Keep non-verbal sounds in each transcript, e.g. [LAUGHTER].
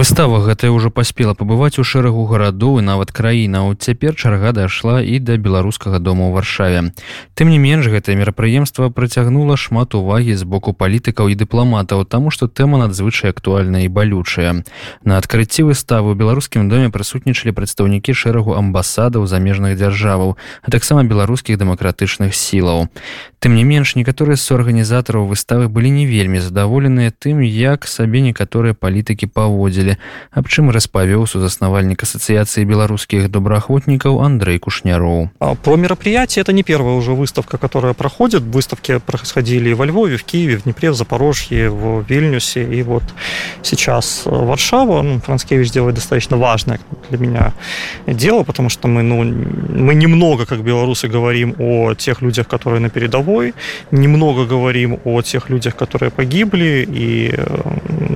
Выстава гэтая ўжо паспела пабываць у шэрагу гарадоў і нават краіна от цяпер чарга дайшла і да беларускага дома ў варшаве. Тым не менш гэтае мерапрыемства працягнула шмат увагі з боку палітыкаў і дыпламатаў таму што тэма надзвычай актуальная і балючая. На адкрыцці выставы ў беларускім доме прысутнічалі прадстаўнікі шэрагу амбасадаў замежных дзяржаваў а таксама беларускіх дэмакратычных сілаў. Тым не менш некаторыя з арганізатараў выставы былі не вельмі задаволеныя тым як сабе некаторыя палітыкі паводзілі ведалі аб чым распавёў сузаснавальнік ассоциации белорусских добраахвотников Андрей Кушняроў про мероприятие это не первая уже выставка которая проходит выставки происходили во Львове в Киеве в Днепре в Запорожье в Вильнюсе и вот сейчас Варшава ну, Францкевич делает достаточно важное для меня дело потому что мы ну мы немного как белорусы говорим о тех людях которые на передовой немного говорим о тех людях которые погибли и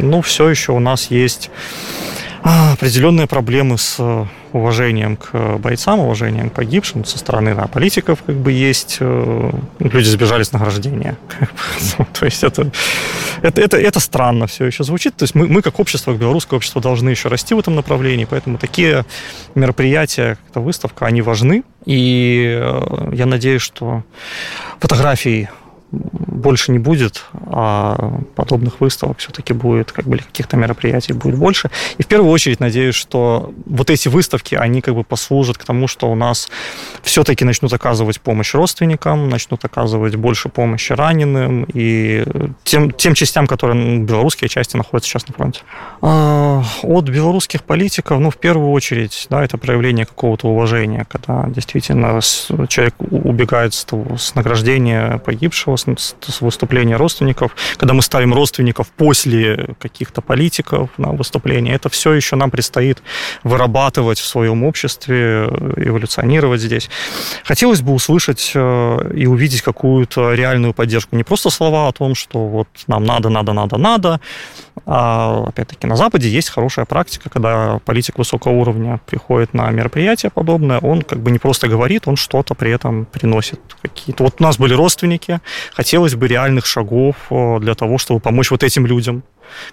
ну все еще у нас есть а, определенные проблемы с э, уважением к бойцам, уважением к погибшим со стороны да, политиков, как бы есть э, люди сбежали с награждения. [LAUGHS] То есть это, это, это, это странно все еще звучит. То есть мы, мы как общество, как белорусское общество должны еще расти в этом направлении, поэтому такие мероприятия, как выставка, они важны. И э, я надеюсь, что фотографии больше не будет, а подобных выставок все-таки будет, как бы, каких-то мероприятий будет больше. И в первую очередь надеюсь, что вот эти выставки, они как бы послужат к тому, что у нас все-таки начнут оказывать помощь родственникам, начнут оказывать больше помощи раненым и тем, тем частям, которые, ну, белорусские части находятся сейчас на фронте. А, от белорусских политиков, ну, в первую очередь, да, это проявление какого-то уважения, когда действительно человек убегает с, награждения погибшего, выступления родственников, когда мы ставим родственников после каких-то политиков на выступление, это все еще нам предстоит вырабатывать в своем обществе, эволюционировать здесь. Хотелось бы услышать э, и увидеть какую-то реальную поддержку, не просто слова о том, что вот нам надо, надо, надо, надо, а опять-таки на Западе есть хорошая практика, когда политик высокого уровня приходит на мероприятие подобное, он как бы не просто говорит, он что-то при этом приносит какие-то. Вот у нас были родственники, хотелось бы реальных шагов для того, чтобы помочь вот этим людям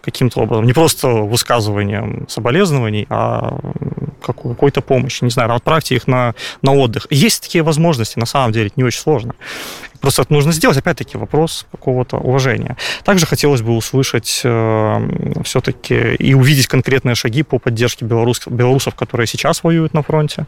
каким-то образом. Не просто высказыванием соболезнований, а какой-то помощи. Не знаю, отправьте их на, на отдых. Есть такие возможности, на самом деле, это не очень сложно. Просто это нужно сделать, опять-таки, вопрос какого-то уважения. Также хотелось бы услышать э, все-таки и увидеть конкретные шаги по поддержке белорус, белорусов, которые сейчас воюют на фронте.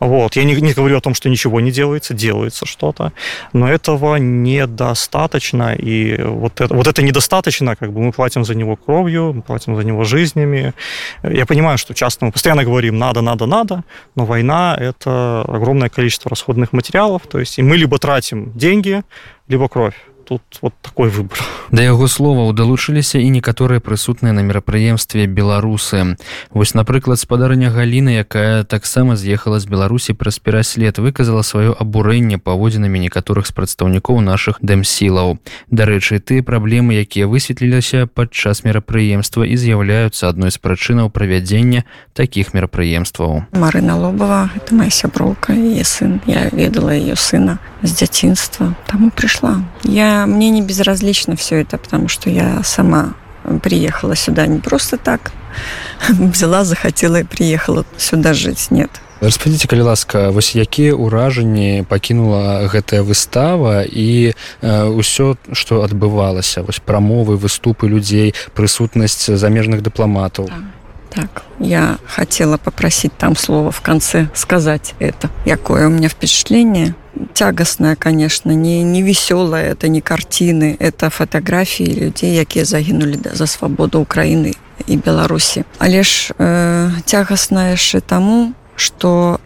Вот. Я не, не говорю о том, что ничего не делается, делается что-то, но этого недостаточно, и вот это, вот это недостаточно, как бы мы платим за него кровью, мы платим за него жизнями. Я понимаю, что часто мы постоянно говорим «надо, надо, надо», но война – это огромное количество расходных материалов, то есть и мы либо тратим деньги, деньги, либо кровь. Тут вот такой выбор. Да яго словаў далучыліся і некаторыя прысутныя на мерапрыемстве беларусы. Вось напрыклад спадарня Галіна, якая таксама з'ехала з Беларусі праз пераслед выказала сваё абурэнне паводзінамі некаторых з прадстаўнікоў нашых дэмсілаў. Дарэчы, тыя праблемы, якія высветліліся падчас мерапрыемства і з'яўляюцца адной з прычынаў правядзення такіх мерапрыемстваў. Марына Лобова это моя сяброўка сын я ведала ее сына с дзяцінства таму пришла я мне не безразлично все это потому что я сама приехала сюда не просто так [LAUGHS] взяла захотела и приехала сюда жить нет распадзіце калі ласка вось якія ўражанні пакінула гэтая выстава і ўсё што адбывалася вось прамовы выступы людзей прысутнасць замежных дыпламатаў так. Так, я хотела попросить там слово в конце сказать это. Якое у меня впечатление? Тягостное, конечно, не, не веселое, это не картины, это фотографии людей, якія загинули за свободу Украины и Беларуси. Але ж э, тягостное яшчэ тому, что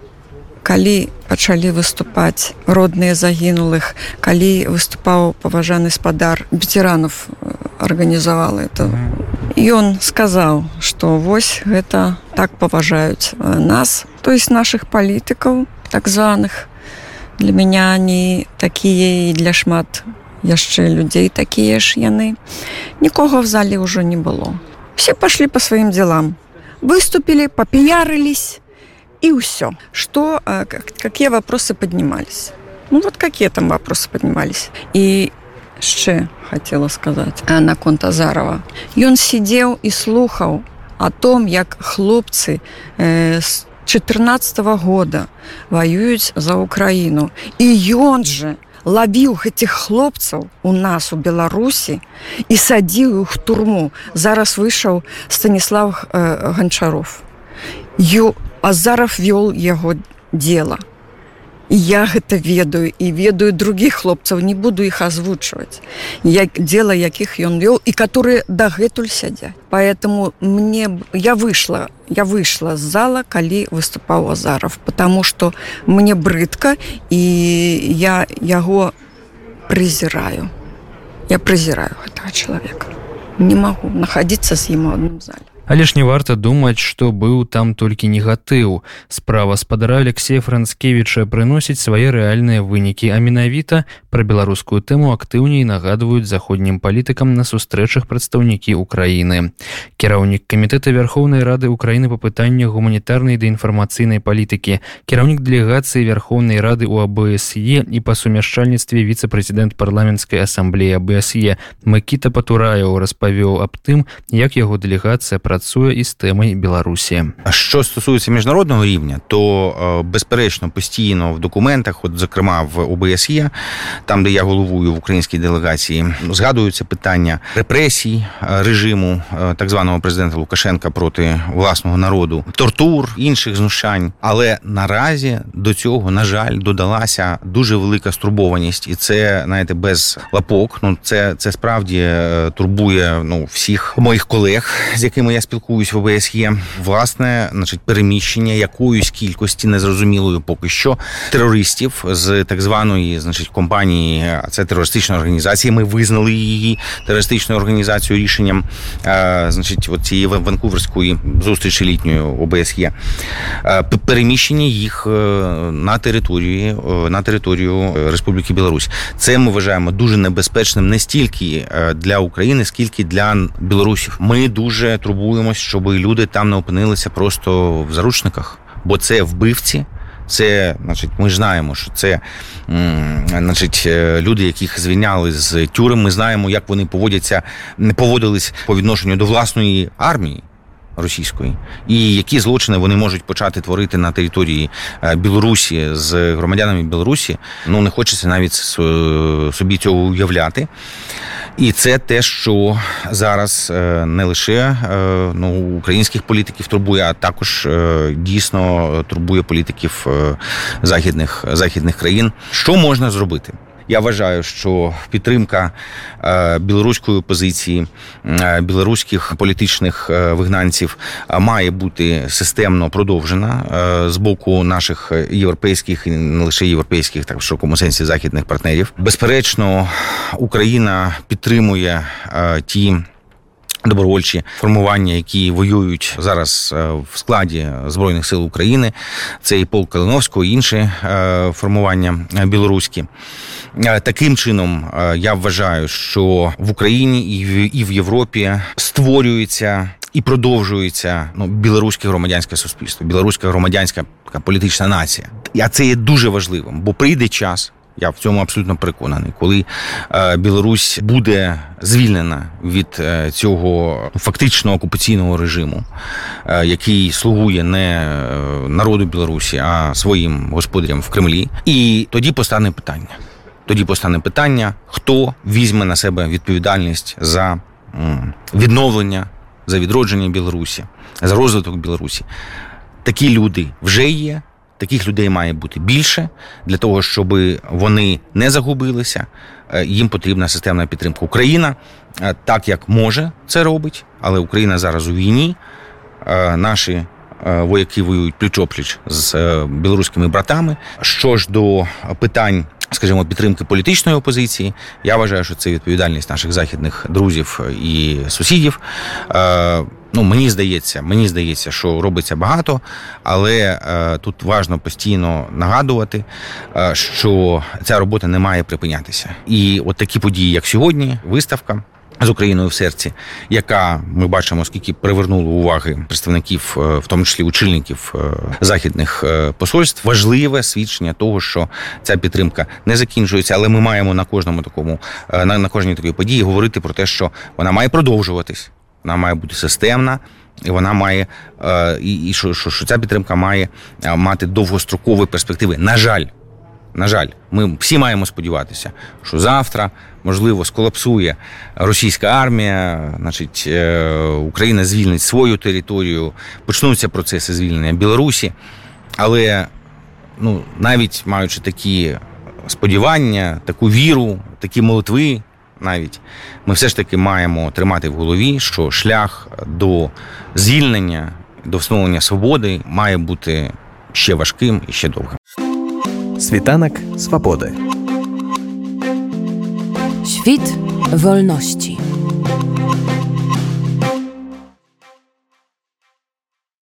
калі пачалі выступаць родныя загінулых, калі выступаў паважаны спадар ветеранов арганізавала э, это ён сказаў что вось гэта так паважаюць э, нас то есть наших палітыкаў так званых для меня они такія і для шмат яшчэ людзей такія ж яны нікога в зале ўжо не было все пошли по сваім делам выступили попіярылись И все. Что, э, какие вопросы поднимались? Ну вот какие там вопросы поднимались. И ще хотела сказать э, на конт Азарова. Ён сидел и слухал о том, як хлопцы э, с 14 -го года воююць за Украину. И ён же лавіў гэтых хлопцаў у нас у Беларусі і садзіў іх турму. Зараз выйшаў Станіслав э, Ганчаров. Ю Азаров вёл яго дело. Я гэта ведаю і ведаю других хлопцаў, не буду іх азвучваць. Як дело якіх ён вёл і которые дагэтуль сядзяць. Поэтому мне я выйшла, я выйшла з зала, калі выступаў Азаров, потому что мне брыдка і я яго презираю. Я презираю гэтага чалавека. Не магу находиться з ім у адным зале. Але ж не варта думаць, што быў там толькі негатыў. Справа спадара Алексея Францкевіча прыносіць свае рэальныя вынікі, а менавіта пра беларускую тэму актыўней нагадваюць заходнім палітыкам на сустрэчах прадстаўнікі Украіны. Кіраўнік камітэта Вярхоўнай рады ўкраіны па пытаннях гуманітарнай ды інфармацыйнай палітыкі, кіраўнік дэлегацыі Вярхоўнай рады ў АБСЕ і па сумяшчальніцтве віцэ-прэзідэнт парламенцкай асамблеі АБСЕ Макіта Патураяў распавёў аб тым, як яго дэлегацыя пра працуе і з тэмай беларусі що стосується міжнародного рівня то безперечно постійно в документах от зокрема в ОБСЄ там де я головую в українській делегації згадуються питання репресій режиму так званого президента Лукашенка проти власного народу тортур інших знущань. Але наразі до цього на жаль додалася дуже велика стурбованість. І це знаєте без лапок. Ну це це справді турбує ну всіх моїх колег з якими я спілкуюсь в ОБСЄ, власне, значить, переміщення якоїсь кількості незрозумілої поки що терористів з так званої, значить, компанії, а це терористична організація. Ми визнали її терористичною організацією рішенням, е, значить, от цієї ванкуверської зустрічі літньої ОБСЄ. Е, переміщення їх е, на території на територію Республіки Білорусь. Це ми вважаємо дуже небезпечним не стільки для України, скільки для білорусів. Ми дуже турбуємо турбуємось, щоб люди там не опинилися просто в заручниках, бо це вбивці. Це, значить, ми знаємо, що це значить, е, люди, яких звільняли з тюрем. Ми знаємо, як вони поводяться, не поводились по відношенню до власної армії російської, і які злочини вони можуть почати творити на території е, Білорусі з громадянами Білорусі. Ну не хочеться навіть собі цього уявляти. І це те, що зараз е, не лише е, ну, українських політиків турбує, а також е, дійсно турбує політиків західних західних країн. Що можна зробити? Я вважаю, що підтримка е, білоруської опозиції, е, білоруських політичних е, вигнанців має бути системно продовжена з боку наших європейських і не лише європейських, так в широкому сенсі західних партнерів. Безперечно, Україна підтримує ті. Добровольчі формування, які воюють зараз в складі збройних сил України, це і полк Калиновського, і інші формування білоруські. Е, таким чином е, я вважаю, що в Україні і в Європі створюється. І продовжується ну білоруське громадянське суспільство, білоруська громадянська така політична нація. А це є дуже важливим, бо прийде час. Я в цьому абсолютно переконаний, коли е, Білорусь буде звільнена від е, цього фактично окупаційного режиму, е, який слугує не народу Білорусі, а своїм господарям в Кремлі, і тоді постане питання. Тоді постане питання, хто візьме на себе відповідальність за відновлення, за відродження Білорусі, за розвиток Білорусі. Такі люди вже є. Таких людей має бути більше для того, щоб вони не загубилися. Е, їм потрібна системна підтримка. Україна е, так як може це робить, але Україна зараз у війні. Е, наші вояки воюють пліч-опліч з білоруськими братами. Що ж до питань скажімо, підтримки політичної опозиції. Я вважаю, що це відповідальність наших західних друзів і сусідів. Ну, мені здається, мені здається, що робиться багато, але е, тут важливо постійно нагадувати, е, що ця робота не має припинятися. І от такі події, як сьогодні, виставка. з Україною в серці, яка ми бачимо, скільки привернула уваги представників, е, в тому числі очільників е, західних е, посольств, важливе свідчення того, що ця підтримка не закінчується, але ми маємо на кожному такому на, на кожній такій події говорити про те, що вона має продовжуватись, вона має бути системна. І вона має е, і, і що, що, що ця підтримка має е, мати довгострокові перспективи. На жаль, на жаль, ми всі маємо сподіватися, що завтра можливо сколапсує російська армія, значить е, Україна звільнить свою територію, почнуться процеси звільнення Білорусі. Але ну, навіть маючи такі сподівання, таку віру, такі молитви, навіть ми все ж таки маємо тримати в голові, що шлях до звільнення, до встановлення свободи має бути ще важким і ще довгим. Світанок свободи. Świt wolności.